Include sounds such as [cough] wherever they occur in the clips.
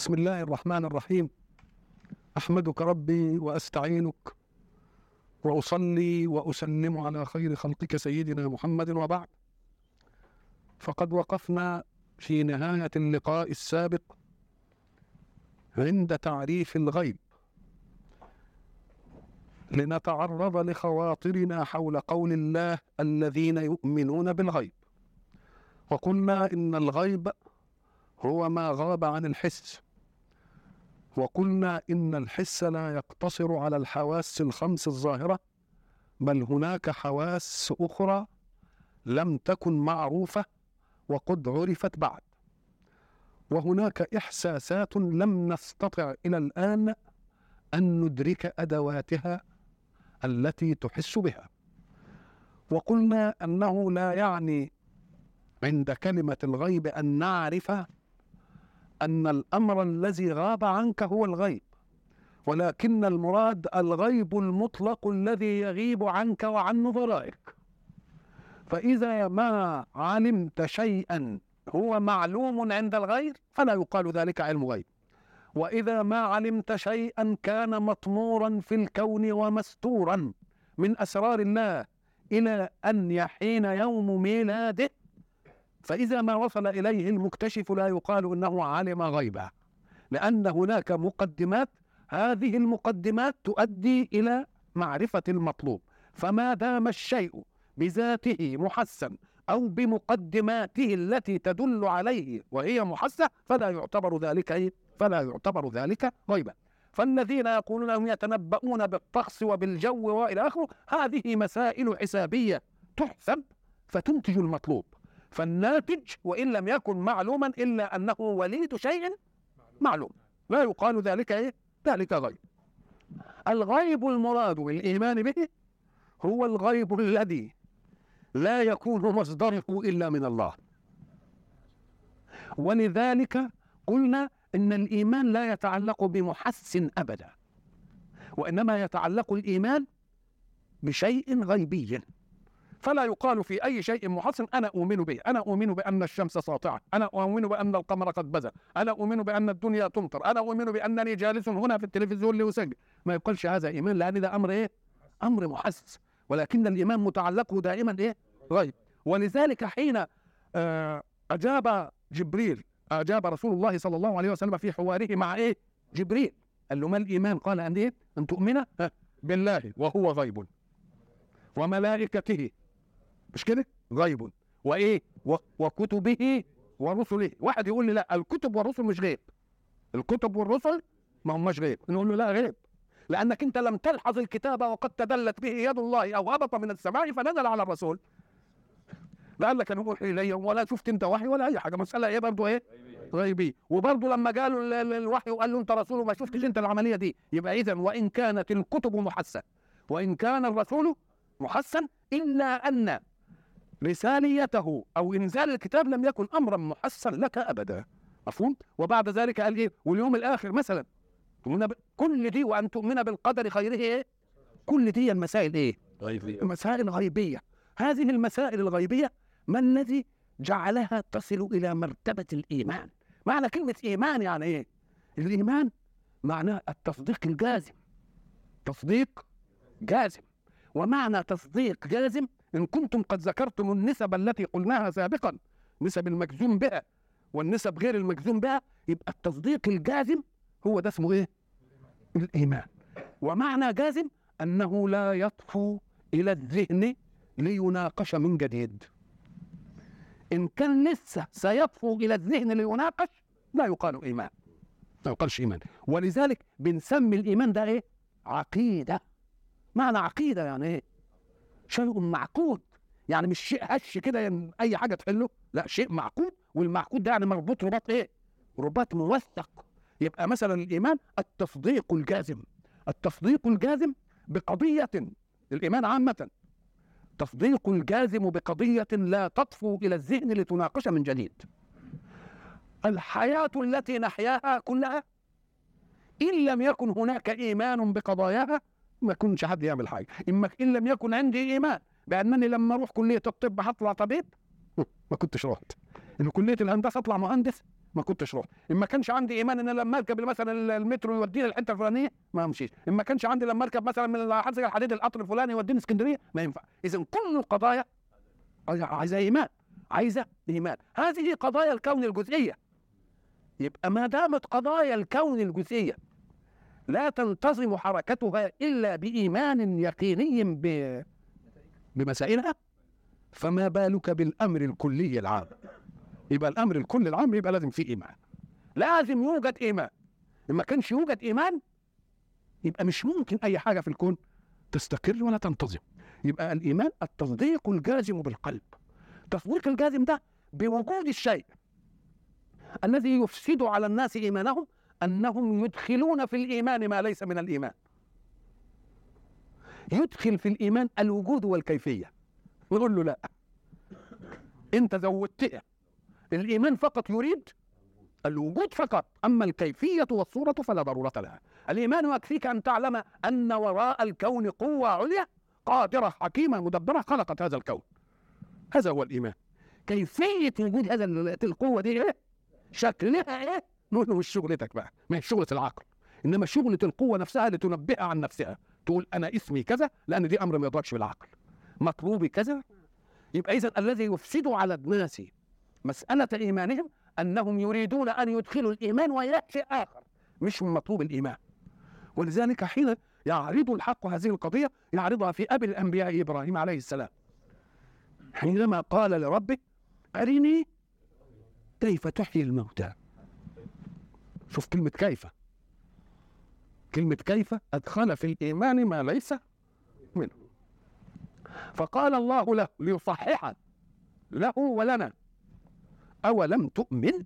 بسم الله الرحمن الرحيم. أحمدك ربي وأستعينك وأصلي وأسلم على خير خلقك سيدنا محمد وبعد. فقد وقفنا في نهاية اللقاء السابق عند تعريف الغيب. لنتعرض لخواطرنا حول قول الله الذين يؤمنون بالغيب. وقلنا إن الغيب هو ما غاب عن الحس. وقلنا إن الحس لا يقتصر على الحواس الخمس الظاهرة بل هناك حواس أخرى لم تكن معروفة وقد عرفت بعد. وهناك إحساسات لم نستطع إلى الآن أن ندرك أدواتها التي تحس بها. وقلنا أنه لا يعني عند كلمة الغيب أن نعرف أن الأمر الذي غاب عنك هو الغيب ولكن المراد الغيب المطلق الذي يغيب عنك وعن نظرائك. فإذا ما علمت شيئا هو معلوم عند الغير فلا يقال ذلك علم غيب. وإذا ما علمت شيئا كان مطمورا في الكون ومستورا من أسرار الله إلى أن يحين يوم ميلاده فإذا ما وصل إليه المكتشف لا يقال إنه علم غيبا لأن هناك مقدمات هذه المقدمات تؤدي إلى معرفة المطلوب. فما دام الشيء بذاته محسن أو بمقدماته التي تدل عليه وهي محسة فلا يعتبر ذلك إيه؟ فلا يعتبر ذلك غيبا فالذين يقولون هم يتنبؤون بالطقس وبالجو وإلى آخره هذه مسائل حسابية تحسب فتنتج المطلوب. فالناتج وإن لم يكن معلوما إلا أنه وليد شيء معلوم. لا يقال ذلك إيه؟ ذلك غيب. الغيب المراد بالإيمان به هو الغيب الذي لا يكون مصدره إلا من الله. ولذلك قلنا إن الإيمان لا يتعلق بمحسن أبدا وإنما يتعلق الإيمان بشيء غيبي. فلا يقال في أي شيء محسن أنا أؤمن به. أنا أؤمن بأن الشمس ساطعة. أنا أؤمن بأن القمر قد بزغ أنا أؤمن بأن الدنيا تمطر. أنا أؤمن بأنني جالس هنا في التلفزيون لأسجل. ما يقولش هذا إيمان لأن ده أمر إيه؟ أمر محسس. ولكن الإيمان متعلقه دائما إيه؟ غيب ولذلك حين آه أجاب جبريل أجاب رسول الله صلى الله عليه وسلم في حواره مع إيه؟ جبريل. قال له ما الإيمان؟ قال أن إيه؟ أن تؤمن بالله وهو غيب. وملائكته مش كده؟ غيب وإيه؟ و... وكتبه ورسله. واحد يقول لي لا الكتب والرسل مش غيب. الكتب والرسل ما هماش غيب. نقول له لا غيب. لأنك أنت لم تلحظ الكتاب وقد تدلت به يد الله أو هبط من السماء فنزل على الرسول. قال لك أنا أوحي الي ولا شفت أنت وحي ولا أي حاجة. مسألة إيه برضه إيه؟ غيبي. وبرضه لما قالوا الوحي وقال له أنت رسول وما شفتش أنت العملية دي. يبقى اذا وإن كانت الكتب محسن. وإن كان الرسول محسن إلا أن رساليته أو إنزال الكتاب لم يكن امرا محسن لك ابدا. مفهوم؟ وبعد ذلك قال إيه؟ واليوم الآخر مثلا. كل دي وأن تؤمن بالقدر خيره إيه؟ كل دي المسائل إيه؟ غيبية. مسائل غيبيه هذه المسائل الغيبية ما الذي جعلها تصل إلى مرتبة الإيمان؟ معنى كلمة إيمان يعني إيه؟ الإيمان معناه التصديق الجازم. تصديق جازم. ومعنى تصديق جازم إن كنتم قد ذكرتم النسب التي قلناها سابقا نسب المجزوم بها والنسب غير المجزوم بها يبقى التصديق الجازم هو ده اسمه إيه؟ الإيمان ومعنى جازم أنه لا يطفو إلى الذهن ليناقش من جديد إن كان لسه سيطفو إلى الذهن ليناقش لا يقال إيمان ما يقالش إيمان ولذلك بنسمي الإيمان ده إيه؟ عقيدة معنى عقيدة يعني إيه؟ شيء معقود. يعني مش شيء هش كده يعني أي حاجة تحله. لا شيء معقود. والمعقود ده يعني مربوط رباط إيه؟ رباط موثق. يبقى مثلا الإيمان التصديق الجازم. التصديق الجازم بقضية الإيمان عامة. تصديق الجازم بقضية لا تطفو إلى الذهن لتناقش من جديد. الحياة التي نحياها كلها إن لم يكن هناك إيمان بقضاياها ما يكونش حد يعمل حاجة. إما إن لم يكن عندي إيمان بانني لما أروح كلية الطب هطلع طبيب؟ ما كنتش رحت. إن كلية الهندسة أطلع مهندس؟ ما كنتش رحت. إن ما كانش عندي إيمان إن لما أركب مثلا المترو يوديني الحته الفلانية؟ ما امشيش إن ما كانش عندي لما أركب مثلا من حافظ الحديد القطر الفلاني يوديني اسكندرية؟ ما ينفع. اذا كل القضايا عايزة إيمان. عايزة إيمان. هذه قضايا الكون الجزئية. يبقى ما دامت قضايا الكون الجزئية لا تنتظم حركتها إلا بإيمان يقيني. بمسائلها. فما بالك بالأمر الكلي العام؟ يبقى الأمر الكلي العام يبقى لازم فيه إيمان. لازم يوجد إيمان. إن ما كانش يوجد إيمان يبقى مش ممكن أي حاجة في الكون تستقر ولا تنتظم. يبقى الإيمان التصديق الجازم بالقلب. التصديق الجازم ده بوجود الشيء الذي يفسد على الناس إيمانهم أنهم يدخلون في الإيمان ما ليس من الإيمان. يدخل في الإيمان الوجود والكيفية. ويقول له لا. انت زودتها الإيمان فقط يريد الوجود فقط. أما الكيفية والصورة فلا ضرورة لها. الإيمان يكفيك أن تعلم أن وراء الكون قوة عليا قادرة حكيمة مدبرة خلقت هذا الكون. هذا هو الإيمان. كيفية وجود هذا القوة دي إيه؟ شكلها إيه؟ نقول له مش شغلتك بقى ما هي شغلة العقل إنما شغلة القوة نفسها لتنبئها عن نفسها تقول أنا اسمي كذا لأن دي أمر ما يدركش بالعقل. مطلوبي كذا؟ يبقى اذا الذي يفسد على الناس مسألة إيمانهم أنهم يريدون أن يدخلوا الإيمان والى شيء آخر مش من مطلوب الإيمان. ولذلك حين يعرض الحق هذه القضية يعرضها في ابي الأنبياء إبراهيم عليه السلام. حينما قال لربه أرني كيف تحيي الموتى؟ شوف كلمة كيف. كلمة كيف أدخل في الإيمان ما ليس منه. فقال الله له ليصحح له ولنا. أولم تؤمن؟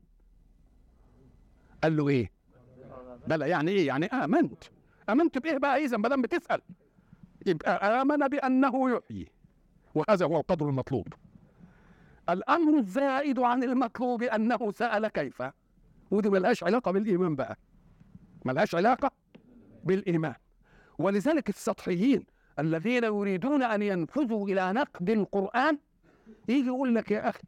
قال له إيه؟ بلى يعني إيه؟ يعني آمنت. آمنت بإيه بقى إذا ما دام بتسأل. يبقى آمن بأنه يحيي. وهذا هو القدر المطلوب. الأمر الزائد عن المطلوب أنه سأل كيف. ودي ملهاش علاقة بالإيمان بقى. ملهاش علاقة بالإيمان. ولذلك السطحيين الذين يريدون أن ينفذوا إلى نقد القرآن يجي يقول لك يا أخي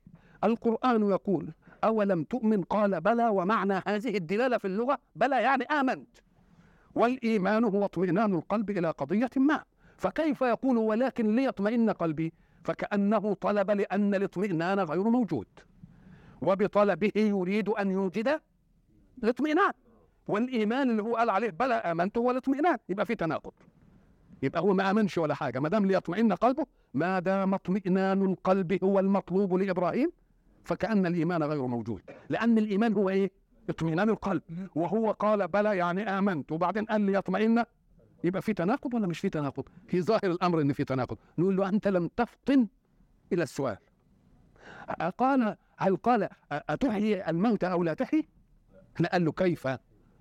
القرآن يقول أولم تؤمن؟ قال بلى. ومعنى هذه الدلالة في اللغة بلى يعني آمنت. والإيمان هو اطمئنان القلب إلى قضية ما. فكيف يقول ولكن ليطمئن قلبي؟ فكأنه طلب لأن الاطمئنان غير موجود. وبطلبه يريد أن يوجد الاطمئنان. والإيمان اللي هو قال عليه بلى آمنت هو الاطمئنان. يبقى في تناقض. يبقى هو ما آمنش ولا حاجة. ما دام ليطمئن قلبه ما دام اطمئنان القلب هو المطلوب لإبراهيم فكأن الإيمان غير موجود. لأن الإيمان هو إيه؟ اطمئنان القلب. وهو قال بلى يعني آمنت. وبعدين قال ليطمئن. يبقى في تناقض ولا مش في تناقض؟ في ظاهر الأمر إن في تناقض. نقول له أنت لم تفطن إلى السؤال. قال هل قال أتحيي الموت أو لا تحيي؟ قال له كيف؟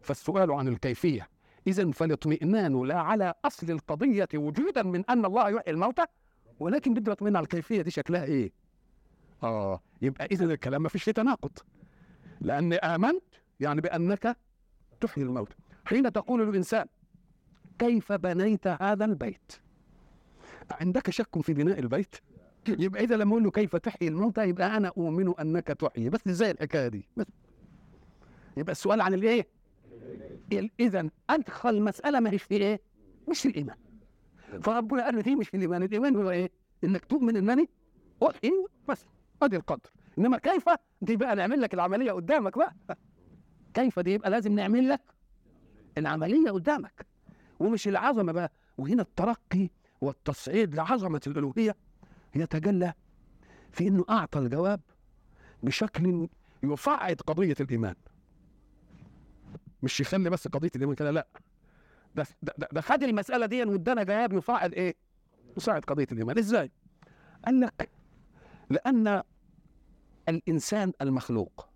فالسؤال عن الكيفية. إذا فالاطمئنان لا على أصل القضية وجودا من أن الله يحيي الموتى ولكن بده يطمئن على الكيفية دي شكلها إيه؟ آه يبقى إذا الكلام ما فيش فيه تناقض. لأن آمنت يعني بأنك تحيي الموت حين تقول الإنسان كيف بنيت هذا البيت؟ عندك شك في بناء البيت؟ يبقى إذا لما أقول له كيف تحيي الموتى يبقى أنا أؤمن أنك تحيي. بس إزاي الحكاية دي. بس يبقى السؤال عن الإيه؟ اذا أدخل مسألة ما هيش في إيه؟ مش في الإيمان. فربنا قال دي مش في الإيمان. الإيمان هو إيه؟ إنك تؤمن انني احيي بس. أدي القدر. إنما كيف؟ دي بقى نعمل لك العملية قدامك بقى. كيف دي يبقى لازم نعمل لك العملية قدامك؟ ومش العظمة بقى. وهنا الترقي والتصعيد لعظمة الألوهية يتجلى في إنه أعطى الجواب بشكل يصعد قضية الإيمان. مش يخلي بس قضية الايمان كده لا. ده ده, ده خد المسألة دي وادانا جواب يصعد إيه؟ يصعد قضية الايمان إزاي؟ قال لك لأن الإنسان المخلوق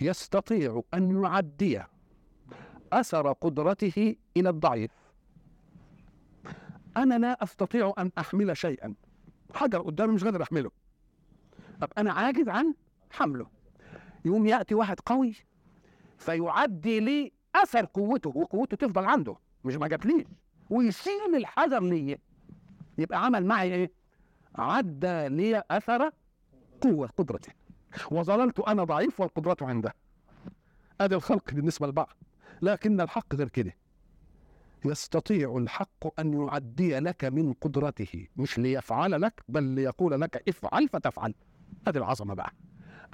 يستطيع أن يعدي أثر قدرته إلى الضعيف. أنا لا أستطيع أن أحمل شيئا. حجر قدامي مش قادر أحمله. طب أنا عاجز عن حمله. يوم يأتي واحد قوي فيعدي لي أثر قوته وقوته تفضل عنده مش ما جاتليش. ويشيل الحذر لي يبقى عمل معي إيه؟ عدى لي أثر قوة قدرته. وظللت أنا ضعيف والقدرة عنده. ادي الخلق بالنسبة لبعض لكن الحق غير كده. يستطيع الحق أن يعدي لك من قدرته. مش ليفعل لك بل ليقول لك افعل فتفعل. هذه العظمة بقى.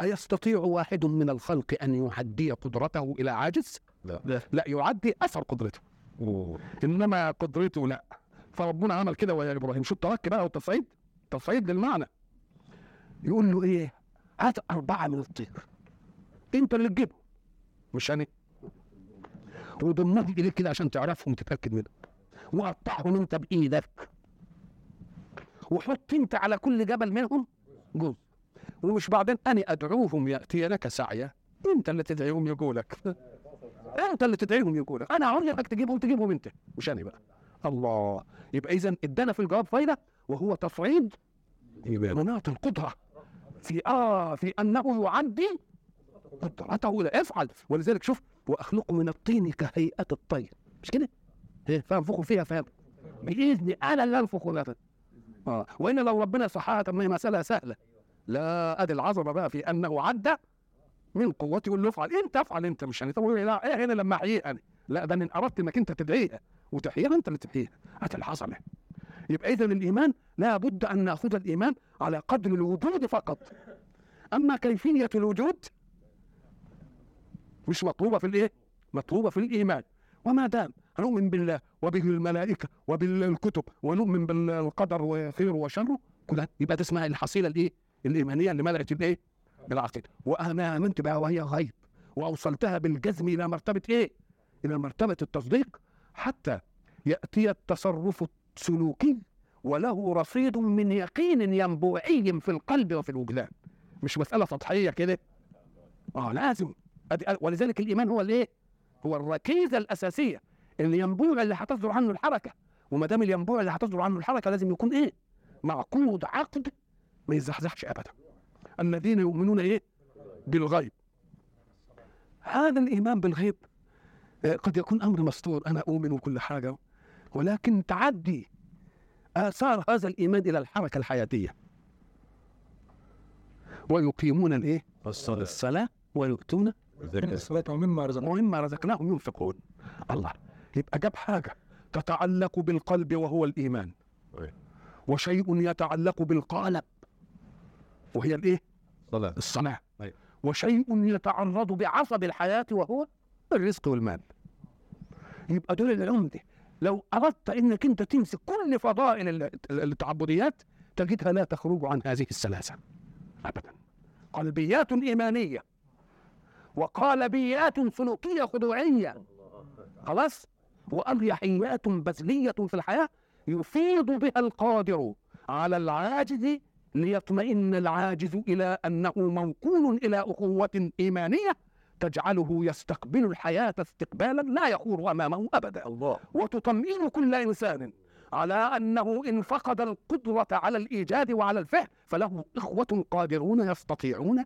أيستطيع واحد من الخلق أن يعدي قدرته إلى عاجز؟ لا. لا. يعدي أثر قدرته. إنما قدرته لا. فربنا عمل كده ويا إبراهيم. شو الترك بقى والتصعيد؟ تصعيد للمعنى. يقول له إيه؟ هات أربعة من الطير. أنت اللي تجيبهم. مش أنا. وضمهم إليك كده عشان تعرفهم تتأكد منهم. وقطعهم أنت بإيدك. وحط أنت على كل جبل منهم جزء. ومش بعدين أنا أدعوهم يأتينك سعيا. أنت اللي تدعيهم يقولك. أنت اللي تدعيهم يقولك. أنا لك تجيبهم تجيبهم أنت. مش أنا بقى. الله. يبقى إذا ادانا في الجواب فايدة وهو تصعيد مناط القدرة. في آه في أنه يعدي قدرته لا افعل ولذلك شوف وأخلق من الطين كهيئة الطير. مش كده؟ إيه فانفخوا فيها فاهم؟ بإذني أنا اللي أنفخ فيها آه وإن لو ربنا صحاها طب ما هي مسألة سهلة. لا أدي العظمة بقى في انه عدى من قوتي يقول له افعل انت افعل انت مش أنا طب لا إيه هنا لما احييه أنا لا ده إن أردت إنك أنت تدعيها وتحييها أنت اللي تحييها. هات العظمه يبقى اذا الإيمان لا بد أن نأخذ الإيمان على قدر الوجود فقط. أما كيفية الوجود؟ مش مطلوبة في الإيه؟ مطلوبة في الإيمان. وما دام نؤمن بالله وبالملائكه وبالكتب ونؤمن بالقدر وخيره وشره كلها يبقى ده اسمها الحصيلة الإيه؟ الإيمانية اللي ملأت الإيه؟ بالعقيدة وأنا أمنت بها وهي غيب وأوصلتها بالجزم إلى مرتبة إيه؟ إلى مرتبة التصديق حتى يأتي التصرف السلوكي وله رصيد من يقين ينبوعي في القلب وفي الوجدان مش مسألة سطحية كده آه لازم ولذلك الإيمان هو الإيه؟ هو الركيزة الأساسية اللي ينبوع اللي هتصدر عنه الحركة وما دام الينبوع اللي هتصدر عنه الحركة لازم يكون إيه؟ معقود عقد ما يزحزحش ابدا. الذين يؤمنون إيه؟ بالغيب. هذا الإيمان بالغيب آه، قد يكون أمر مستور. أنا أؤمن وكل حاجة ولكن تعدي آثار هذا الإيمان إلى الحركة الحياتية. ويقيمون الإيه؟ الصلاة. الصلاة ويؤتون الصلاة ومما رزقناهم. ومما رزقناهم ينفقون. الله يبقى جاب حاجة. تتعلق بالقلب وهو الإيمان. أي. وشيء يتعلق بالقالب وهي الإيه؟ صلاة. الصلاة. أي. وشيء يتعرض بعصب الحياة وهو الرزق والمال. يبقى دول العمدة لو أردت أنك أنت تمسك كل فضائل ال- ال- التعبديات تجدها لا تخرج عن هذه الثلاثة أبدا. قلبيات إيمانية. وقالبيات سلوكية خضوعية. خلاص؟ وأريحيات بذلية في الحياة يفيض بها القادر على العاجز ليطمئن العاجز إلى أنه موكول إلى أخوة إيمانية تجعله يستقبل الحياة استقبالا لا يخور أمامه أبدا الله وتطمئن كل إنسان على أنه إن فقد القدرة على الإيجاد وعلى الفعل فله إخوة قادرون يستطيعون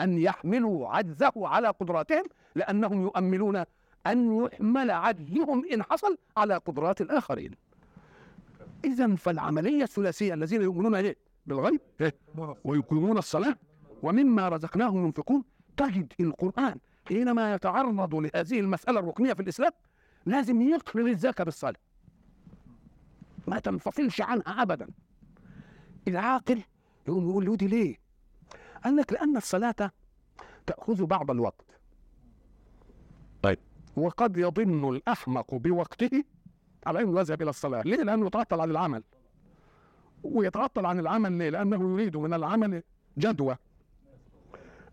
أن يحملوا عجزه على قدراتهم لأنهم يؤملون أن يحمل عجزهم إن حصل على قدرات الآخرين إذا فالعملية الثلاثية الذين يؤمنون إيه؟ بالغيب إيه؟ ويقيمون الصلاة ومما رزقناهم ينفقون تجد القرآن حينما يتعرض لهذه المسألة الركنية في الإسلام لازم يقرن الزكاة بالصلاة ما تنفصلش عنها أبدا العاقل يقوم يقول له دي ليه؟ قال لك لأن الصلاة تأخذ بعض الوقت طيب. وقد يظن الأحمق بوقته على أنه يذهب إلى الصلاة ليه؟ لأنه يتعطل عن العمل ويتعطل عن العمل ليه؟ لأنه يريد من العمل جدوى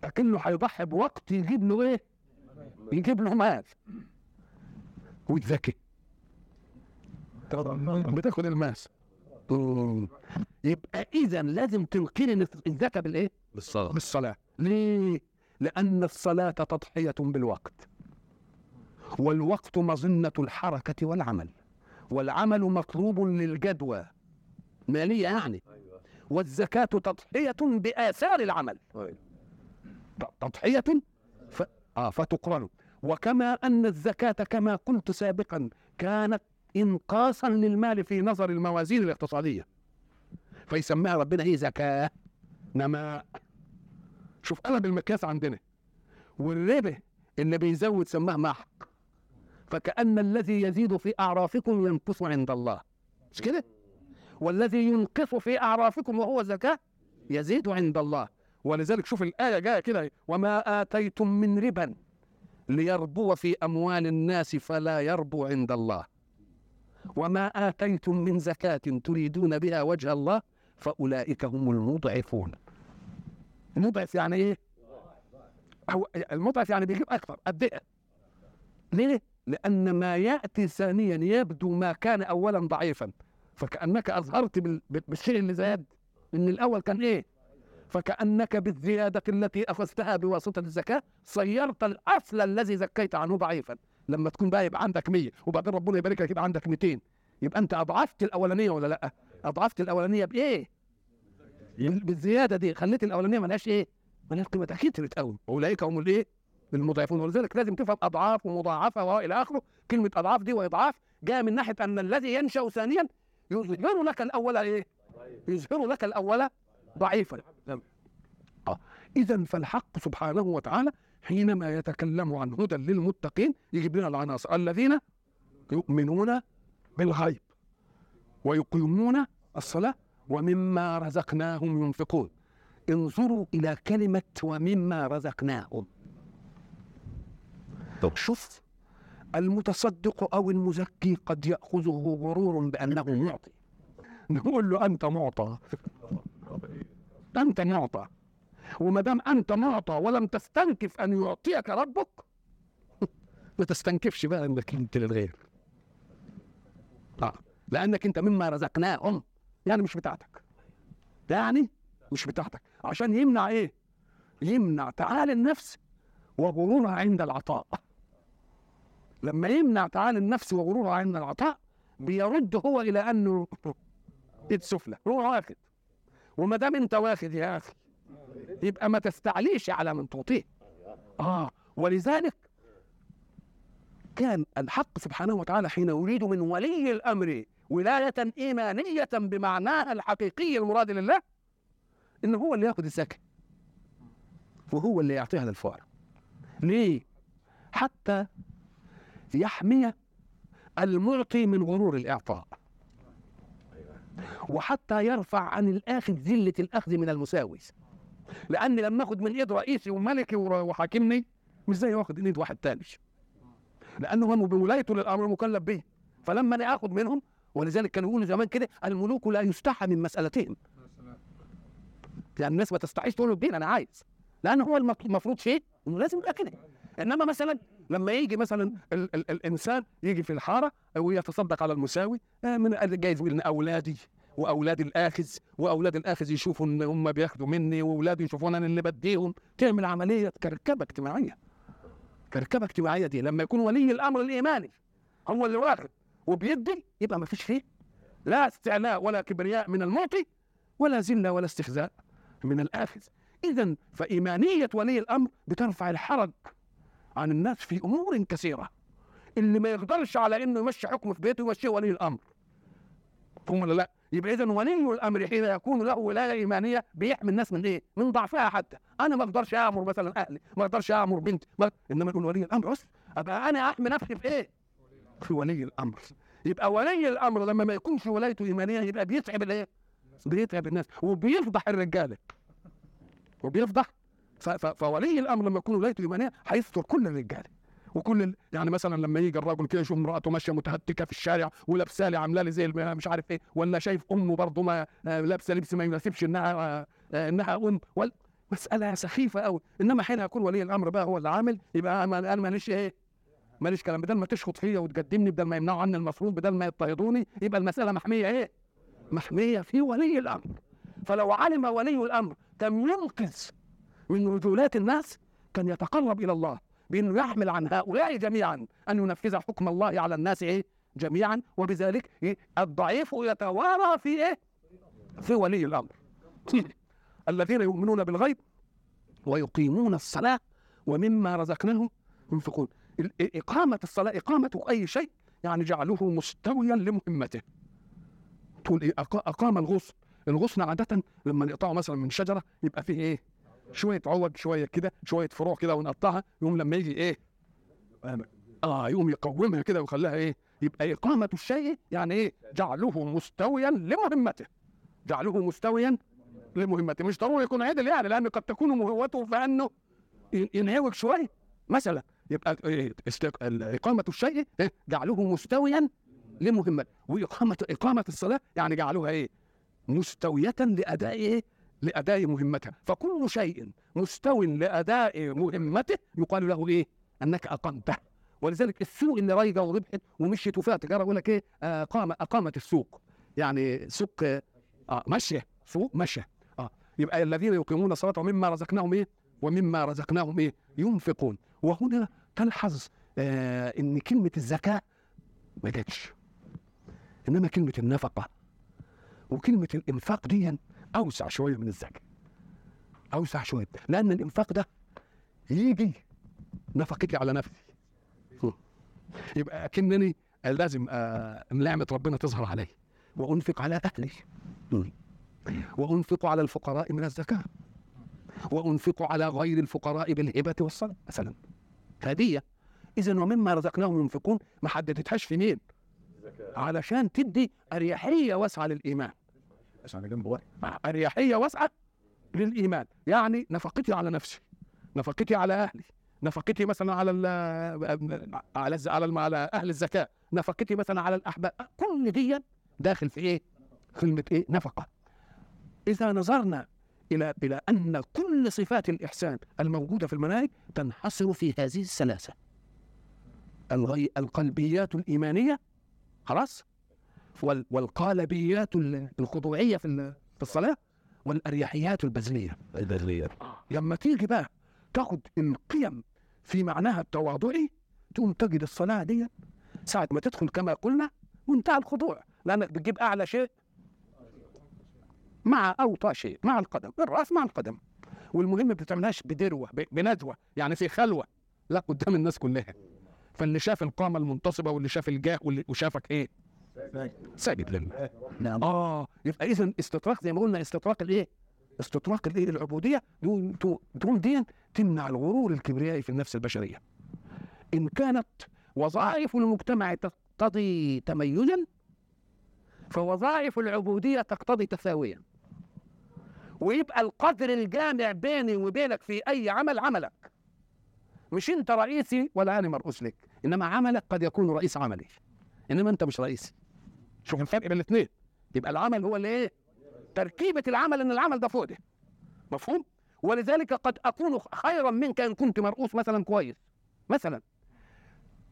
لكنه هيضحي بوقت يجيب له إيه؟ يجيب له مال والذكي بتاخد الماس. يبقى اذا لازم تنقلن الزكاه بالإيه؟ بالصلاة بالصلاة ليه؟ لأن الصلاة تضحية بالوقت والوقت مظنة الحركة والعمل والعمل مطلوب للجدوى مالية يعني. والزكاة تضحية بآثار العمل. تضحية ف... آه فتقرن وكما أن الزكاة كما قلت سابقا كانت انقاصا للمال في نظر الموازين الاقتصادية. فيسميها ربنا إيه؟ زكاة نماء. شوف قلب المقياس عندنا. والربا اللي بيزود سماه محق. فكأن الذي يزيد في أعرافكم ينقص عند الله. مش كده؟ والذي ينقص في أعرافكم وهو زكاة يزيد عند الله ولذلك شوف الآية جاية كده وما آتيتم من ربا ليربو في أموال الناس فلا يربو عند الله وما آتيتم من زكاة تريدون بها وجه الله فأولئك هم المضعفون مضعف يعني إيه؟ هو المضعف يعني بيجيب أكثر قد إيه؟ ليه؟ لأن ما يأتي ثانيا يبدو ما كان أولا ضعيفا فكأنك أظهرت بال- بالشيء اللي زاد إن الأول كان إيه؟ فكأنك بالزيادة التي أخذتها بواسطة الزكاة صيرت الأصل الذي زكيت عنه ضعيفا لما تكون بقى يبقى عندك 100 وبعدين ربنا يبارك لك يبقى عندك 200 يبقى أنت أضعفت الأولانية ولا لأ؟ أضعفت الأولانية بإيه؟ بال- بالزيادة دي خليت الأولانية ملهاش إيه؟ ملهاش قيمة كترت قوي أولئك هم الإيه؟ المضاعفون ولذلك لازم تفهم أضعاف ومضاعفة وإلى آخره كلمة أضعاف دي وإضعاف جاء من ناحية أن الذي ينشأ ثانيا يظهر لك الأول إيه؟ يظهر لك الأول ضعيفا آه. إذا فالحق سبحانه وتعالى حينما يتكلم عن هدى للمتقين يجيب لنا العناصر الذين يؤمنون بالغيب ويقيمون الصلاة ومما رزقناهم ينفقون انظروا إلى كلمة ومما رزقناهم طب شوف المتصدق أو المزكي قد يأخذه غرور بأنه معطي. نقول له أنت معطى. أنت معطى. وما دام أنت معطى ولم تستنكف أن يعطيك ربك ما تستنكفش بقى إنك أنت للغير. آه لأنك أنت مما رزقناهم. يعني مش بتاعتك. يعني مش بتاعتك. عشان يمنع إيه؟ يمنع تعالي النفس وغرورها عند العطاء. لما يمنع تعالي النفس وغرورها عند العطاء بيرد هو إلى انه ايد سفلى هو واخد. وما دام أنت واخد يا أخي يبقى ما تستعليش على من تعطيه. آه ولذلك كان الحق سبحانه وتعالى حين يريد من ولي الأمر ولاية إيمانية بمعناها الحقيقي المراد لله ان هو اللي يأخذ الزكاة. وهو اللي يعطيها للفقراء. ليه؟ حتى يحمي المعطي من غرور الإعطاء. وحتى يرفع عن الآخذ ذلة الأخذ من المساوي لأن لما أخذ من إيد رئيسي وملكي وحاكمني. مش زي واخد إيد واحد تاني. لأنه هو بولايته للأمر مكلف به. فلما أنا آخذ منهم ولذلك كانوا يقولوا زمان كده الملوك لا يستحى من مسألتهم. يعني الناس ما تستحيش تقول الدين أنا عايز. لأن هو المفروض شيء إنه لازم يبقى كده. إنما مثلا لما يجي مثلا ال ال الإنسان يجي في الحارة ويتصدق على المساوي آه، من جايز من أولادي وأولاد الآخذ وأولاد الآخذ يشوفوا إن هم بياخدوا مني وأولادي يشوفون أنا اللي بديهم. تعمل عملية كركبة اجتماعية. كركبة اجتماعية دي لما يكون ولي الأمر الإيماني هو اللي واخد وبيدي يبقى ما فيش فيه لا استعلاء ولا كبرياء من المعطي ولا ذلة ولا استخزاء من الآخذ. اذا فإيمانية ولي الأمر بترفع الحرج. عن الناس في أمور كثيرة اللي ما يقدرش على إنه يمشي حكمه في بيته يمشيه ولي الأمر هم ولا لا يبقى اذا ولي الأمر حين يكون له ولاية إيمانية بيحمي الناس من إيه؟ من ضعفها حتى، أنا ما أقدرش أمر مثلا أهلي، ما أقدرش أمر بنتي، ما... إنما يقول ولي الأمر بس أبقى أنا أحمي نفسي في إيه؟ في ولي الأمر. يبقى ولي الأمر لما ما يكونش ولايته إيمانية يبقى بيتعب الإيه؟ بيتعب الناس وبيفضح الرجالة. وبيفضح. فولي الأمر لما يكون ولايته ايمانيه هيستر كل الرجاله. وكل. يعني مثلا لما يجي الراجل كده يشوف امرأته ماشية متهتكة في الشارع ولابسة لي عاملة لي زي مش عارف إيه ولا شايف أمه برضه ما آه، لابسة لبس ما يناسبش إنها آه، آه، إنها أم مسألة سخيفة قوي إنما حين يكون ولي الأمر بقى هو اللي عامل يبقى أنا ماليش إيه ماليش كلام بدل ما تشخط فيا وتقدمني بدل ما يمنعوا عني المفروض بدل ما يضطهدوني يبقى المسألة محمية إيه محمية في ولي الأمر فلو علم ولي الأمر كم ينقذ من رجولات الناس كان يتقرب إلى الله بأنه يحمل عن هؤلاء جميعا أن ينفذ حكم الله على الناس إيه؟ جميعا وبذلك إيه؟ الضعيف يتوارى في إيه؟ في ولي الأمر. [laughs] الذين يؤمنون بالغيب ويقيمون الصلاة ومما رزقناهم ينفقون. ال- إقامة الصلاة إقامة أي شيء يعني جعله مستويا لمهمته. تقول إيه؟ أقا- أقام الغصن. الغصن عادة لما نقطعه مثلا من شجرة يبقى فيه إيه؟ شوية عوج شوية كده شوية فروع كده ونقطعها يقوم لما يجي إيه؟ آه يقوم يقومها كده ويخليها إيه؟ يبقى إقامة الشيء يعني إيه؟ جعله مستويا لمهمته. جعله مستويا لمهمته. مش ضروري يكون عدل يعني لأن قد تكون مهمته في إنه ي- ينعوج شوية مثلا. يبقى إيه؟ است- ال- إقامة الشيء إيه؟ جعله مستويا لمهمته. واقامه إقامة الصلاة يعني جعلها إيه؟ مستويه لأداء إيه؟ لأداء مهمتها فكل شيء مستو لأداء مهمته يقال له إيه؟ أنك أقمته. ولذلك السوق اللي رايجه وربحت ومشيت وفيها تجاره يقول لك إيه؟ آه، قام أقامت السوق. يعني سوق آه آه، ماشيه سوق ماشيه آه. يبقى الذين يقيمون الصلاة ومما رزقناهم إيه؟ ومما رزقناهم إيه؟ ينفقون. وهنا تلحظ آه إن كلمة الزكاة ما جاتش. إنما كلمة النفقة. وكلمة الإنفاق دي أوسع شوية من الزكاه أوسع شوية. لأن الإنفاق ده يجي نفقتي على نفسي. يبقى أكنني لازم آه نعمة ربنا تظهر علي. وأنفق على أهلي. وأنفق على الفقراء من الزكاة. وأنفق على غير الفقراء بالهبة والصدقه مثلا. هدية. اذا ومما رزقناهم ينفقون ما حددتهاش في مين علشان تدي أريحية واسعة للإيمان. على جنب واحد. أريحية واسعة للإيمان. يعني نفقتي على نفسي. نفقتي على أهلي. نفقتي مثلا على ال على على على أهل الزكاة. نفقتي مثلا على الأحباب. كل دي داخل في إيه؟ كلمه إيه؟ نفقة. إذا نظرنا إلى إلى أن كل صفات الإحسان الموجودة في المناهج تنحصر في هذه الثلاثه القلبيات الإيمانية. خلاص؟ والقالبيات ال- الخضوعية في في الصلاة والأريحيات البذلية. البذلية. لما تيجي بقى تاخد القيم في معناها التواضعي تقوم تجد الصلاة دي ساعة ما تدخل كما قلنا منتهى الخضوع لأنك بتجيب أعلى شيء مع أوطى شيء مع القدم الرأس مع القدم. والمهم ما بتعملهاش بدروة بندوه يعني في خلوة لا قدام الناس كلها. فاللي شاف القامة المنتصبة واللي شاف الجاه واللي وشافك إيه؟ ساجد لله نعم آه يبقى اذا استطراق زي ما قلنا استطراق الإيه؟ استطراق الإيه؟ العبودية دون دون دي تمنع الغرور الكبريائي في النفس البشرية. إن كانت وظائف المجتمع تقتضي تميزا فوظائف العبودية تقتضي تساويا. ويبقى القدر الجامع بيني وبينك في أي عمل عملك. مش أنت رئيسي ولا أنا مرؤوس لك، إنما عملك قد يكون رئيس عملي. إنما أنت مش رئيسي. شوف الفرق بين الاثنين. يبقى العمل هو اللي إيه؟ تركيبة العمل إن العمل ده فوق مفهوم؟ ولذلك قد أكون خيرا منك إن كنت مرؤوس مثلا كويس مثلا.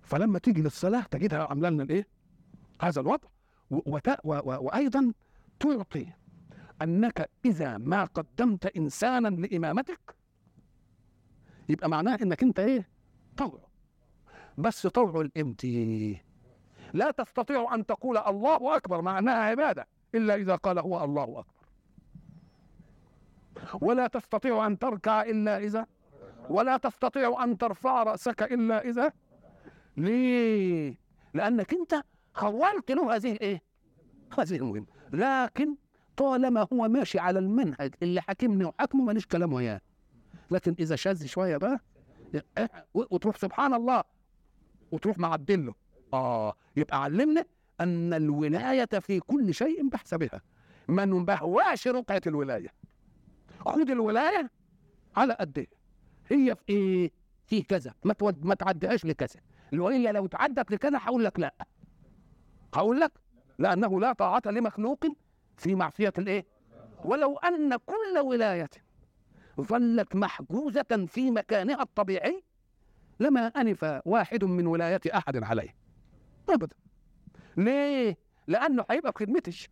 فلما تيجي للصلاة تجدها عاملة لنا الإيه؟ هذا الوضع. وأيضا تعطي أنك إذا ما قدمت انسانا لإمامتك يبقى معناه إنك أنت إيه؟ طوع بس طوع الإمتي لا تستطيع أن تقول الله أكبر معناها عبادة إلا إذا قال هو الله أكبر. ولا تستطيع أن تركع إلا إذا ولا تستطيع أن ترفع رأسك إلا إذا. ليه؟ لأنك أنت خولت له هذه إيه؟ هذه المهمة لكن طالما هو ماشي على المنهج اللي حاكمني وحاكمه ماليش كلام وياه. لكن إذا شاذ شوية بقى إيه، وتروح سبحان الله وتروح معدله آه يبقى علمنا أن الولاية في كل شيء بحسبها. ما نبهواش رقعة الولاية. خد الولاية على قد إيه هي في إيه في كذا. ما ما تعديهاش لكذا. الولاية لو تعدت لكذا هقول لك لا. هقول لك لأنه لا طاعة لمخلوق في معصية الإيه؟ ولو أن كل ولاية ظلت محجوزة في مكانها الطبيعي لما أنف واحد من ولاية أحد عليه. ابدا. ليه؟ لأنه هيبقى في خدمتش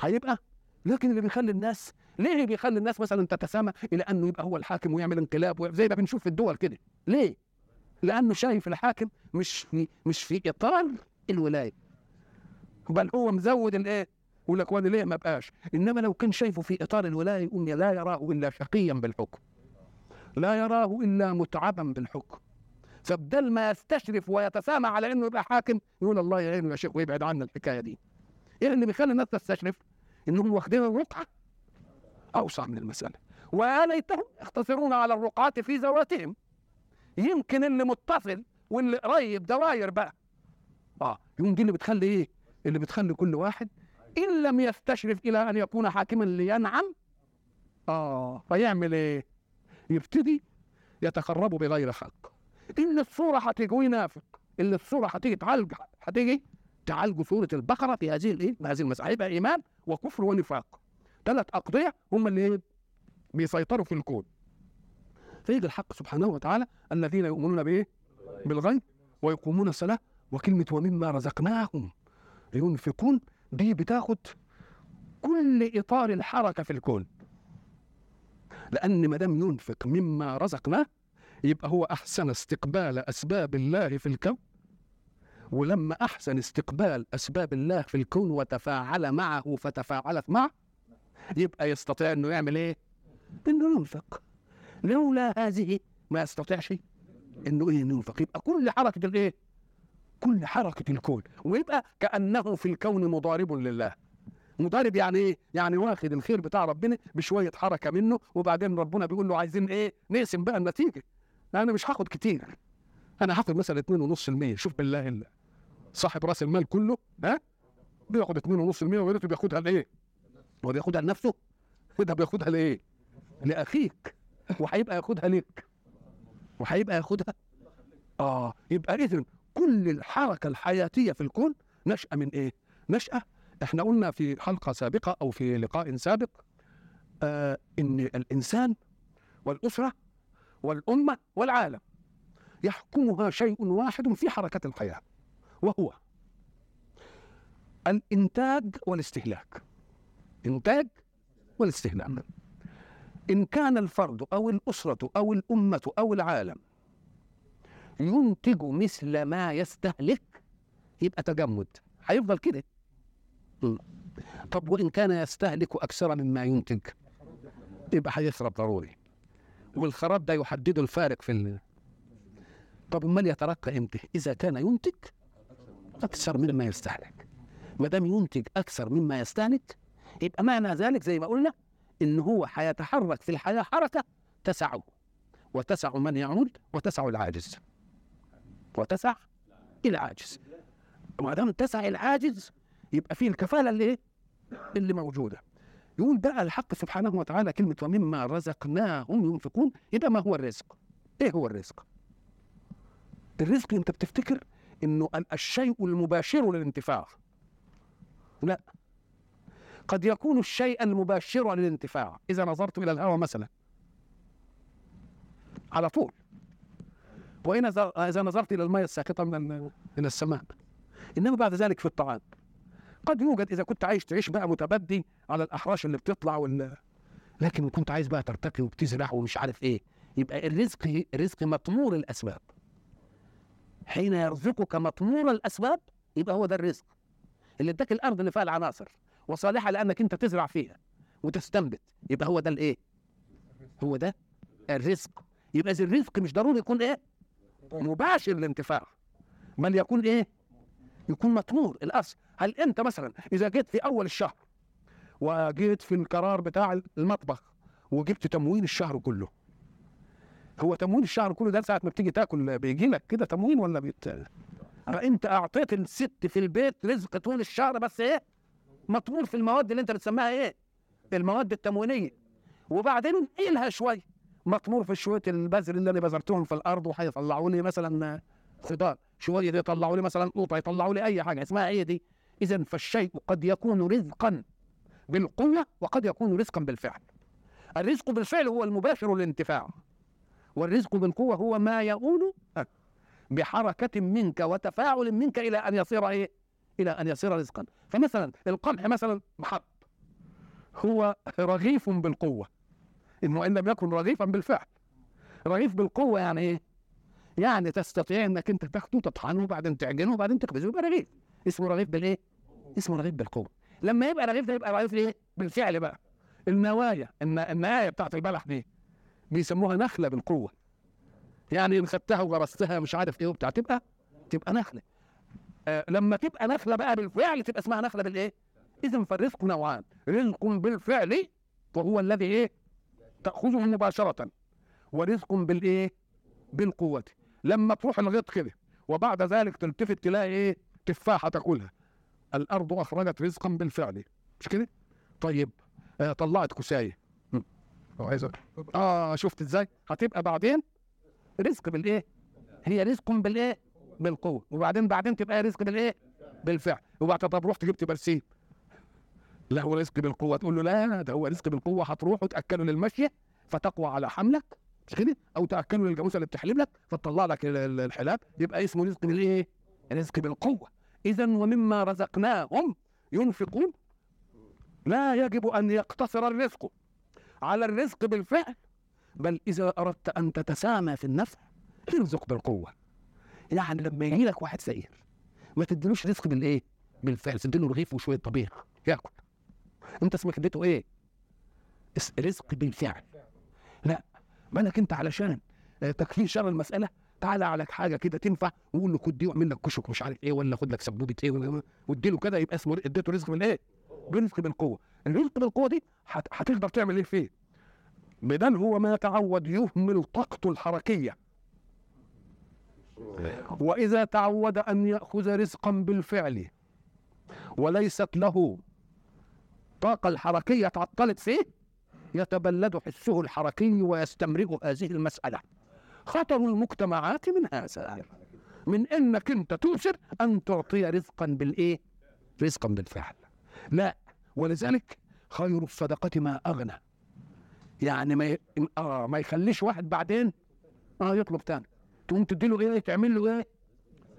هيبقى. لكن اللي بيخلي الناس ليه بيخلي الناس مثلا تتسامى إلى أنه يبقى هو الحاكم ويعمل انقلاب زي ما بنشوف في الدول كده؟ ليه؟ لأنه شايف الحاكم مش في مش في إطار الولاية. بل هو مزود الإيه؟ يقول لك وأنا ليه ما بقاش إنما لو كان شايفه في إطار الولاية يقوم لا يراه إلا شقيا بالحكم. لا يراه إلا متعبا بالحكم. فبدل ما يستشرف ويتسامى على انه يبقى حاكم يقول الله يعينه يا شيخ ويبعد عنا الحكاية دي. إيه اللي بيخلي الناس تستشرف؟ إنهم واخدين الرقعة أوسع من المسألة. ويا ليتهم يقتصرون على الرقعة في ذواتهم يمكن اللي متصل واللي قريب دواير بقى آه يوم دي اللي بتخلي إيه اللي بتخلي كل واحد إن لم يستشرف إلى أن يكون حاكما لينعم آه فيعمل إيه يبتدي يتقرب بغير حق اللي الصورة هتيجي وينافق اللي الصورة هتيجي تعالج هتيجي تعالج صورة البقرة في هذه الإيه؟ هذه المساله يبقى ايمان وكفر ونفاق. ثلاث أقضية هم اللي؟ بيسيطروا في الكون. فيجي الحق سبحانه وتعالى الذين يؤمنون بإيه؟ بالغيب ويقومون الصلاة وكلمة ومما رزقناهم. ينفقون دي بتاخد كل إطار الحركة في الكون. لأن ما دام ينفق مما رزقناه يبقى هو أحسن استقبال أسباب الله في الكون ولما أحسن استقبال أسباب الله في الكون وتفاعل معه فتفاعلت معه يبقى يستطيع إنه يعمل إيه؟ إنه ينفق لولا هذه ما يستطيعش إيه إنه ينفق يبقى كل حركة الإيه؟ كل حركة الكون ويبقى كأنه في الكون مضارب لله مضارب يعني إيه؟ يعني واخد الخير بتاع ربنا بشوية حركة منه وبعدين ربنا بيقول له عايزين إيه؟ نقسم بقى النتيجة أنا مش هاخد كتير. أنا هاخد مثلا 2.5% شوف بالله الله صاحب رأس المال كله ها؟ بياخد 2.5% ويا بياخدها لإيه؟ هو بياخدها لنفسه؟ ده بياخدها لإيه؟ لأخيك. وهيبقى ياخدها ليك. وهيبقى ياخدها. آه. يبقى اذا كل الحركة الحياتية في الكون نشأة من إيه؟ نشأة إحنا قلنا في حلقة سابقة أو في لقاء سابق آه إن الإنسان والأسرة والأمة والعالم يحكمها شيء واحد في حركة الحياة وهو الإنتاج والاستهلاك. إنتاج والاستهلاك. إن كان الفرد أو الأسرة أو الأمة أو العالم ينتج مثل ما يستهلك يبقى تجمد. هيفضل كده. طب وإن كان يستهلك أكثر مما ينتج يبقى هيخرب ضروري. والخراب ده يحدد الفارق في ال... طب امال يترقى إمتى؟ إذا كان ينتج أكثر مما يستهلك. ما دام ينتج أكثر مما يستهلك يبقى معنى ذلك زي ما قلنا إن هو هيتحرك في الحياة حركة تسعه وتسع من يعود وتسع العاجز. وتسع العاجز. ما دام تسع العاجز يبقى فيه الكفالة اللي إيه؟ اللي موجودة. يقول بقى الحق سبحانه وتعالى كلمة ومما رزقناهم ينفقون. يبقى ما هو الرزق؟ إيه هو الرزق؟ الرزق أنت بتفتكر إنه الشيء المباشر للانتفاع؟ لا. قد يكون الشيء المباشر للانتفاع. إذا نظرت إلى الهواء مثلا. على طول. وإن إذا نظرت إلى الماء الساقطة من من السماء. إنما بعد ذلك في الطعام. قد يوجد إذا كنت عايش تعيش بقى متبدي على الأحراش اللي بتطلع وال لكن كنت عايز بقى ترتقي وبتزرع ومش عارف إيه. يبقى الرزق الرزق مطمور الأسباب. حين يرزقك مطمور الأسباب يبقى هو ده الرزق. اللي اداك الأرض اللي فيها العناصر وصالحة لأنك أنت تزرع فيها وتستنبت يبقى هو ده الإيه؟ هو ده الرزق. يبقى الرزق مش ضروري يكون إيه؟ مباشر الانتفاع بل يكون إيه؟ يكون مطمور الاصل هل أنت مثلا إذا جيت في أول الشهر وجيت في القرار بتاع المطبخ وجبت تموين الشهر كله هو تموين الشهر كله ده ساعة ما بتيجي تاكل بيجي لك كده تموين ولا بيت؟ أنت أعطيت الست في البيت رزق طول الشهر بس إيه؟ مطمور في المواد اللي أنت بتسميها إيه؟ المواد التموينية. وبعدين إلها شوية مطمور في شوية البذر اللي أنا بذرتهم في الأرض وهيطلعوا لي مثلا خضار شوية يطلعوا لي؟ مثلا قوطه يطلعوا لي أي حاجة. اسمها إيه دي؟ اذا فالشيء قد يكون رزقا بالقوة وقد يكون رزقا بالفعل. الرزق بالفعل هو المباشر للانتفاع. والرزق بالقوة هو ما يؤول بحركة منك وتفاعل منك إلى أن يصير إيه؟ إلى أن يصير رزقا. فمثلا القمح مثلا محب هو رغيف بالقوة. إنه إن لم يكن رغيفا بالفعل. رغيف بالقوة يعني إيه؟ يعني تستطيع إنك أنت تاخده تطحنه وبعدين تعجنه وبعدين تخبزه يبقى رغيف. اسمه رغيف بالإيه؟ اسمه رغيف بالقوه لما يبقى رغيف ده يبقى رغيف إيه؟ بالفعل بقى. النوايا الن... النهاية بتاعت البلح دي بيسموها نخلة بالقوة. يعني إن خدتها وغرستها مش عارف إيه وبتاع تبقى تبقى نخلة. آه لما تبقى نخلة بقى بالفعل تبقى اسمها نخلة بالإيه؟ اذا فالرزق نوعان. رزق بالفعل وهو الذي إيه؟ تأخذه مباشرة. ورزق بالإيه؟ بالقوة. لما تروح الغيط كده وبعد ذلك تلتفت تلاقي إيه؟ تفاحة تاكلها. الأرض أخرجت رزقا بالفعل. مش كده؟ طيب آه طلعت كسايه عايز آه شفت إزاي؟ هتبقى بعدين رزق بالإيه؟ هي رزق بالإيه؟ بالقوة. وبعدين بعدين تبقى رزق بالإيه؟ بالفعل. وبعد طب رحت جبت برسيم لا هو رزق بالقوة. تقول له لا ده هو رزق بالقوة. هتروح وتاكله للمشية فتقوى على حملك. مش كده أو تاكله للجاموسه اللي بتحلب لك فتطلع لك ال- ال- الحلاب يبقى اسمه رزق بالايه رزق بالقوة. اذا ومما رزقناهم ينفقون لا يجب أن يقتصر الرزق على الرزق بالفعل بل إذا أردت أن تتسامى في النفع ارزق بالقوة. يعني لما يجي لك واحد سير ما تديلوش رزق بالإيه؟ بالفعل تديله رغيف وشوية طبيخ ياكل. أنت اسمك اديته؟ اس- رزق بالفعل. بالك أنت علشان آه، تكفيه شر المسألة تعالى على حاجة كده تنفع وقول له خد دي واعمل لك كشك مش عارف إيه ولا خد لك سبوبة إيه واديله كده يبقى اسمه اديته رزق بالايه؟ برزق بالقوة الرزق بالقوة دي هت- هتقدر تعمل إيه فيه؟ بدل هو ما تعود يهمل طاقته الحركية وإذا تعود أن يأخذ رزقا بالفعل وليست له طاقة الحركية تعطلت فيه يتبلد حسه الحركي ويستمرئ هذه المسألة. خطر المجتمعات من هذا. من إنك أنت تؤثر أن تعطي رزقا بالإيه؟ رزقا بالفعل. لا ولذلك خير الصدقة ما أغنى. يعني ما ي... آه ما يخليش واحد بعدين آه يطلب تاني. تقوم تديله إيه؟ تعمل له إيه؟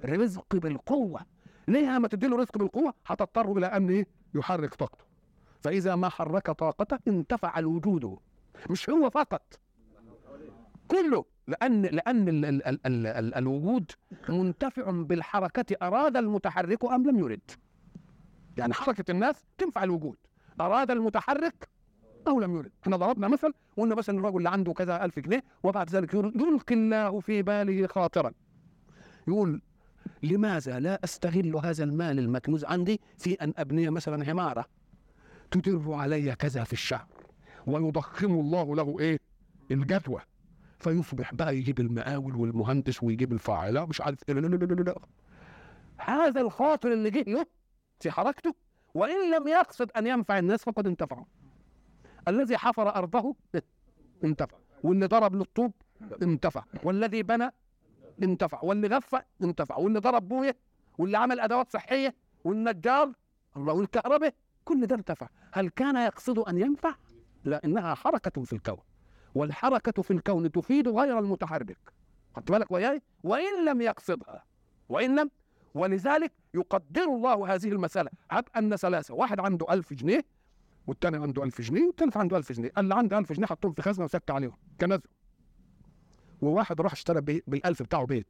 رزق بالقوة. ليه ما تديله رزق بالقوة؟ هتضطر إلى أن إيه؟ يحرك طاقته. فإذا ما حرك طاقته انتفع الوجود. مش هو فقط. كله. لأن لأن ال ال ال ال ال الوجود منتفع بالحركة أراد المتحرك أم لم يرد. يعني حركة الناس تنفع الوجود. أراد المتحرك أو لم يرد. إحنا ضربنا مثل وقلنا مثلا الرجل اللي عنده كذا ألف جنيه وبعد ذلك يلقي الله في باله خاطرا. يقول لماذا لا أستغل هذا المال المكنوز عندي في أن أبني مثلا عمارة؟ تدر علي كذا في الشهر ويضخم الله له إيه؟ الجدوى. فيصبح بقى يجيب المقاول والمهندس ويجيب الفاعلة مش عارف إيه، لا لا لا لا لا. هذا الخاطر اللي جه له في حركته وإن لم يقصد أن ينفع الناس فقد انتفعوا. الذي حفر أرضه انتفع واللي ضرب للطوب انتفع والذي بنى انتفع واللي غفى انتفع واللي ضرب بويه واللي عمل أدوات صحية والنجار الله والكهرباء كل ده انتفع هل كان يقصد أن ينفع؟ لا إنها حركة في الكون. والحركة في الكون تفيد غير المتحرك. خدت بالك وياي؟ وإن لم يقصدها. وإن لم؟ ولذلك يقدر الله هذه المسألة. هب أن ثلاثة. واحد عنده ألف جنيه والتاني عنده 1000 جنيه والتالت عنده 1000 جنيه. اللي عنده 1000 جنيه حطهم في خزنة وسك عليهم. كنزه. وواحد راح اشترى. بال1000 بتاعه بيت.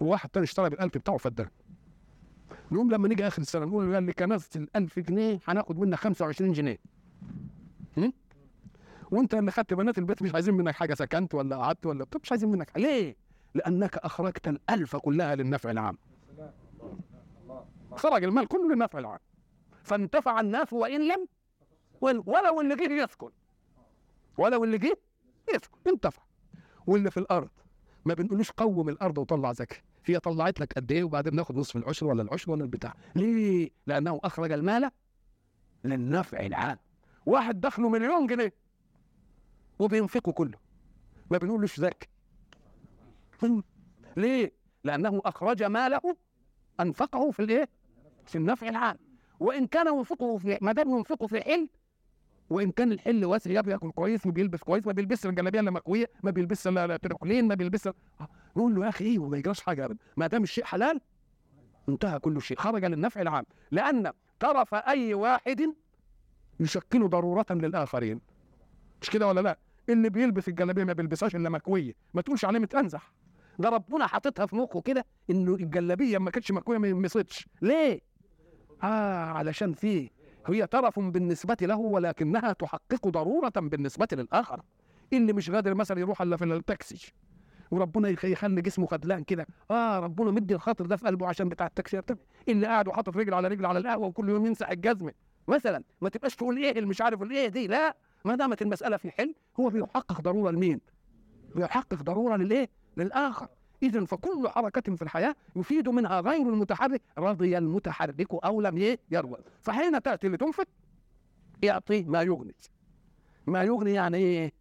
وواحد تاني اشترى بال1000 بتاعه فدان نقوم لما نيجي آخر السنة نقول اللي كنزت ال1000 جنيه هناخد منك 25 جنيه هم؟ وأنت اللي خدت بنات البيت مش عايزين منك حاجة سكنت ولا قعدت ولا مش عايزين منك حاجة. ليه؟ لأنك أخرجت الألف كلها للنفع العام خرج المال كله للنفع العام فانتفع الناس وإن لم ول- ولو اللي جه يسكن ولو اللي جه يسكن انتفع واللي في الأرض ما بنقولوش قوم الأرض وطلع زكاه هي طلعت لك قد إيه وبعدين ناخد نصف العشر ولا العشر ولا البتاع. ليه؟ لأنه أخرج المال للنفع العام. واحد دخله مليون جنيه وبينفقه كله. ما بنقولوش زكاه ليه؟ لأنه أخرج ماله أنفقه في الإيه؟ في النفع العام. وإن كان ينفقه في ما دام ينفقه في حل وإن كان الحل واسع بياكل كويس وبيلبس كويس ما بيلبسش الجلابيه إلا مكويه ما بيلبسش إلا لا تركلين ما بيلبسش آه، نقول له يا أخي إيه وما يجراش حاجة ابدا. ما دام الشيء حلال انتهى كل شيء. خرج للنفع العام لأن طرف أي واحد يشكل ضرورة للآخرين. مش كده ولا لا؟ اللي بيلبس الجلابية ما بيلبسهاش إلا مكويه ما تقولش عليه متأنزح. ده ربنا حاططها في مخه كده إنه الجلابية ما كانتش مكويه ما ينبسطش ليه؟ آه علشان فيه هي طرف بالنسبة له ولكنها تحقق ضرورة بالنسبة للآخر. اللي مش قادر مثلا يروح إلا في التاكسي. وربنا يخ- يخلي جسمه خدلان كده. آه ربنا مدي الخاطر ده في قلبه عشان بتاع التاكسي اللي قاعد وحاطط رجل على رجل على القهوة وكل يوم يمسح الجزمة. مثلا ما تبقاش تقول إيه اللي مش عارف الايه دي لا. ما دامت المسألة في حل هو بيحقق ضرورة لمين؟ بيحقق ضرورة للإيه؟ للآخر. اذا فكل حركة في الحياة يفيد منها غير المتحرك رضي المتحرك أو لم إيه؟ يرضى فحين تأتي لتنفق يعطي ما يغني ما يغني يعني إيه؟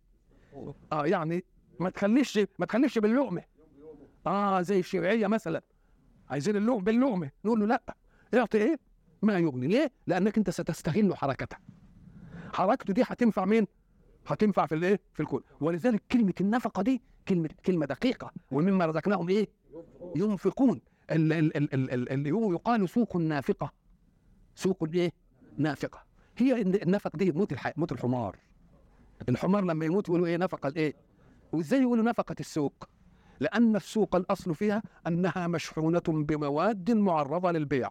آه يعني ما تخليش ما تخليش باللقمة آه زي الشرعيه مثلا عايزين اللقمة باللقمة نقول له لا اعطي إيه؟ ما يغني ليه؟ لأنك أنت ستستغل حركته حركته دي هتنفع مين؟ هتنفع في الإيه؟ في الكل ولذلك كلمة النفقة دي كلمة كلمة دقيقة ومما رزقناهم إيه؟ ينفقون ال- ال- ال- ال- ال- اللي هو يقال سوق نافقه سوق إيه؟ نافقة هي الن- النفق دي موت. موت الحمار الحمار لما يموت يقولوا إيه نفقه الايه؟ وإزاي يقولوا نفقة السوق؟ لأن السوق الأصل فيها أنها مشحونة بمواد معرضة للبيع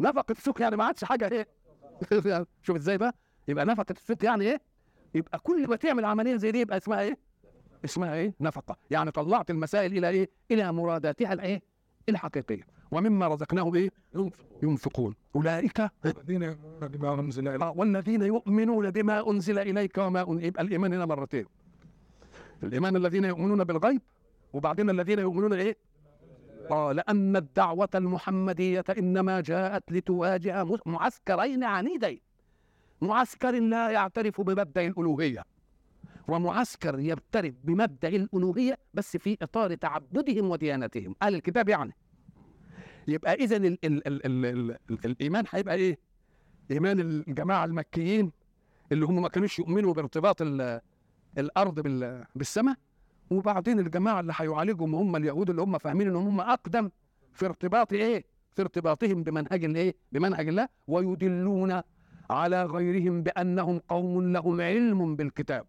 نفقة السوق يعني ما عادش حاجة إيه؟ [laughs] شوف إزاي بقى؟ يبقى نفقة السوق يعني إيه؟ يبقى كل ما تعمل عملية زي دي يبقى اسمها إيه؟ اسمها إيه؟ نفقة، يعني طلعت المسائل إلى إيه؟ إلى مراداتها الإيه؟ الحقيقية، ومما رزقناهم إيه؟ ينفقون، أولئك الذين يؤمنون بما أنزل إليك والذين يؤمنون بما أنزل إليك وما. يبقى الإيمان هنا مرتين. الإيمان الذين يؤمنون بالغيب وبعدين الذين يؤمنون إيه؟ آه لأن الدعوة المحمدية إنما جاءت لتواجه معسكرين عنيدين. معسكر لا يعترف بمبدأ الألوهية ومعسكر يعترف بمبدأ الألوهية بس في إطار تعبدهم وديانتهم، أهل الكتاب يعني. يبقى اذا ال... ال... ال... ال... ال... ال... الإيمان هيبقى إيه؟ إيمان الجماعة المكيين اللي هم ما كانوش يؤمنوا بارتباط ال... الأرض بال... بالسماء وبعدين الجماعة اللي هيعالجهم هم اليهود اللي هم فاهمين ان هم أقدم في ارتباط إيه؟ في ارتباطهم بمنهج الايه؟ بمنهج الله ويدلون على غيرهم بأنهم قوم لهم علم بالكتاب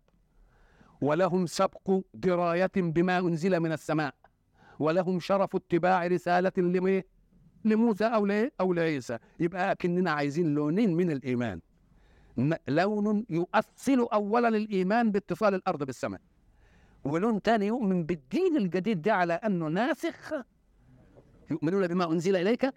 ولهم سبق دراية بما أنزل من السماء ولهم شرف اتباع رسالة لم- لموسى أو لايه؟ أو لعيسى. يبقى كأننا عايزين لونين من الإيمان. ن- لون يؤصل اولا الايمان باتصال الأرض بالسماء ولون تاني يؤمن بالدين الجديد ده على أنه ناسخ. يؤمنون بما أنزل إليك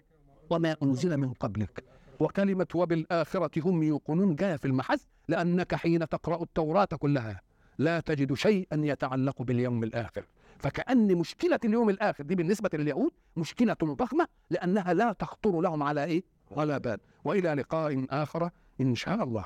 وما أنزل من قبلك. وكلمة وبالآخرة هم يوقنون جاية في المحث لأنك حين تقرأ التوراة كلها. لا تجد شيئا يتعلق باليوم الآخر. فكأن مشكلة اليوم الآخر دي بالنسبة لليهود مشكلة ضخمة لأنها لا تخطر لهم على إيه؟ على بال. وإلى لقاء آخر إن شاء الله.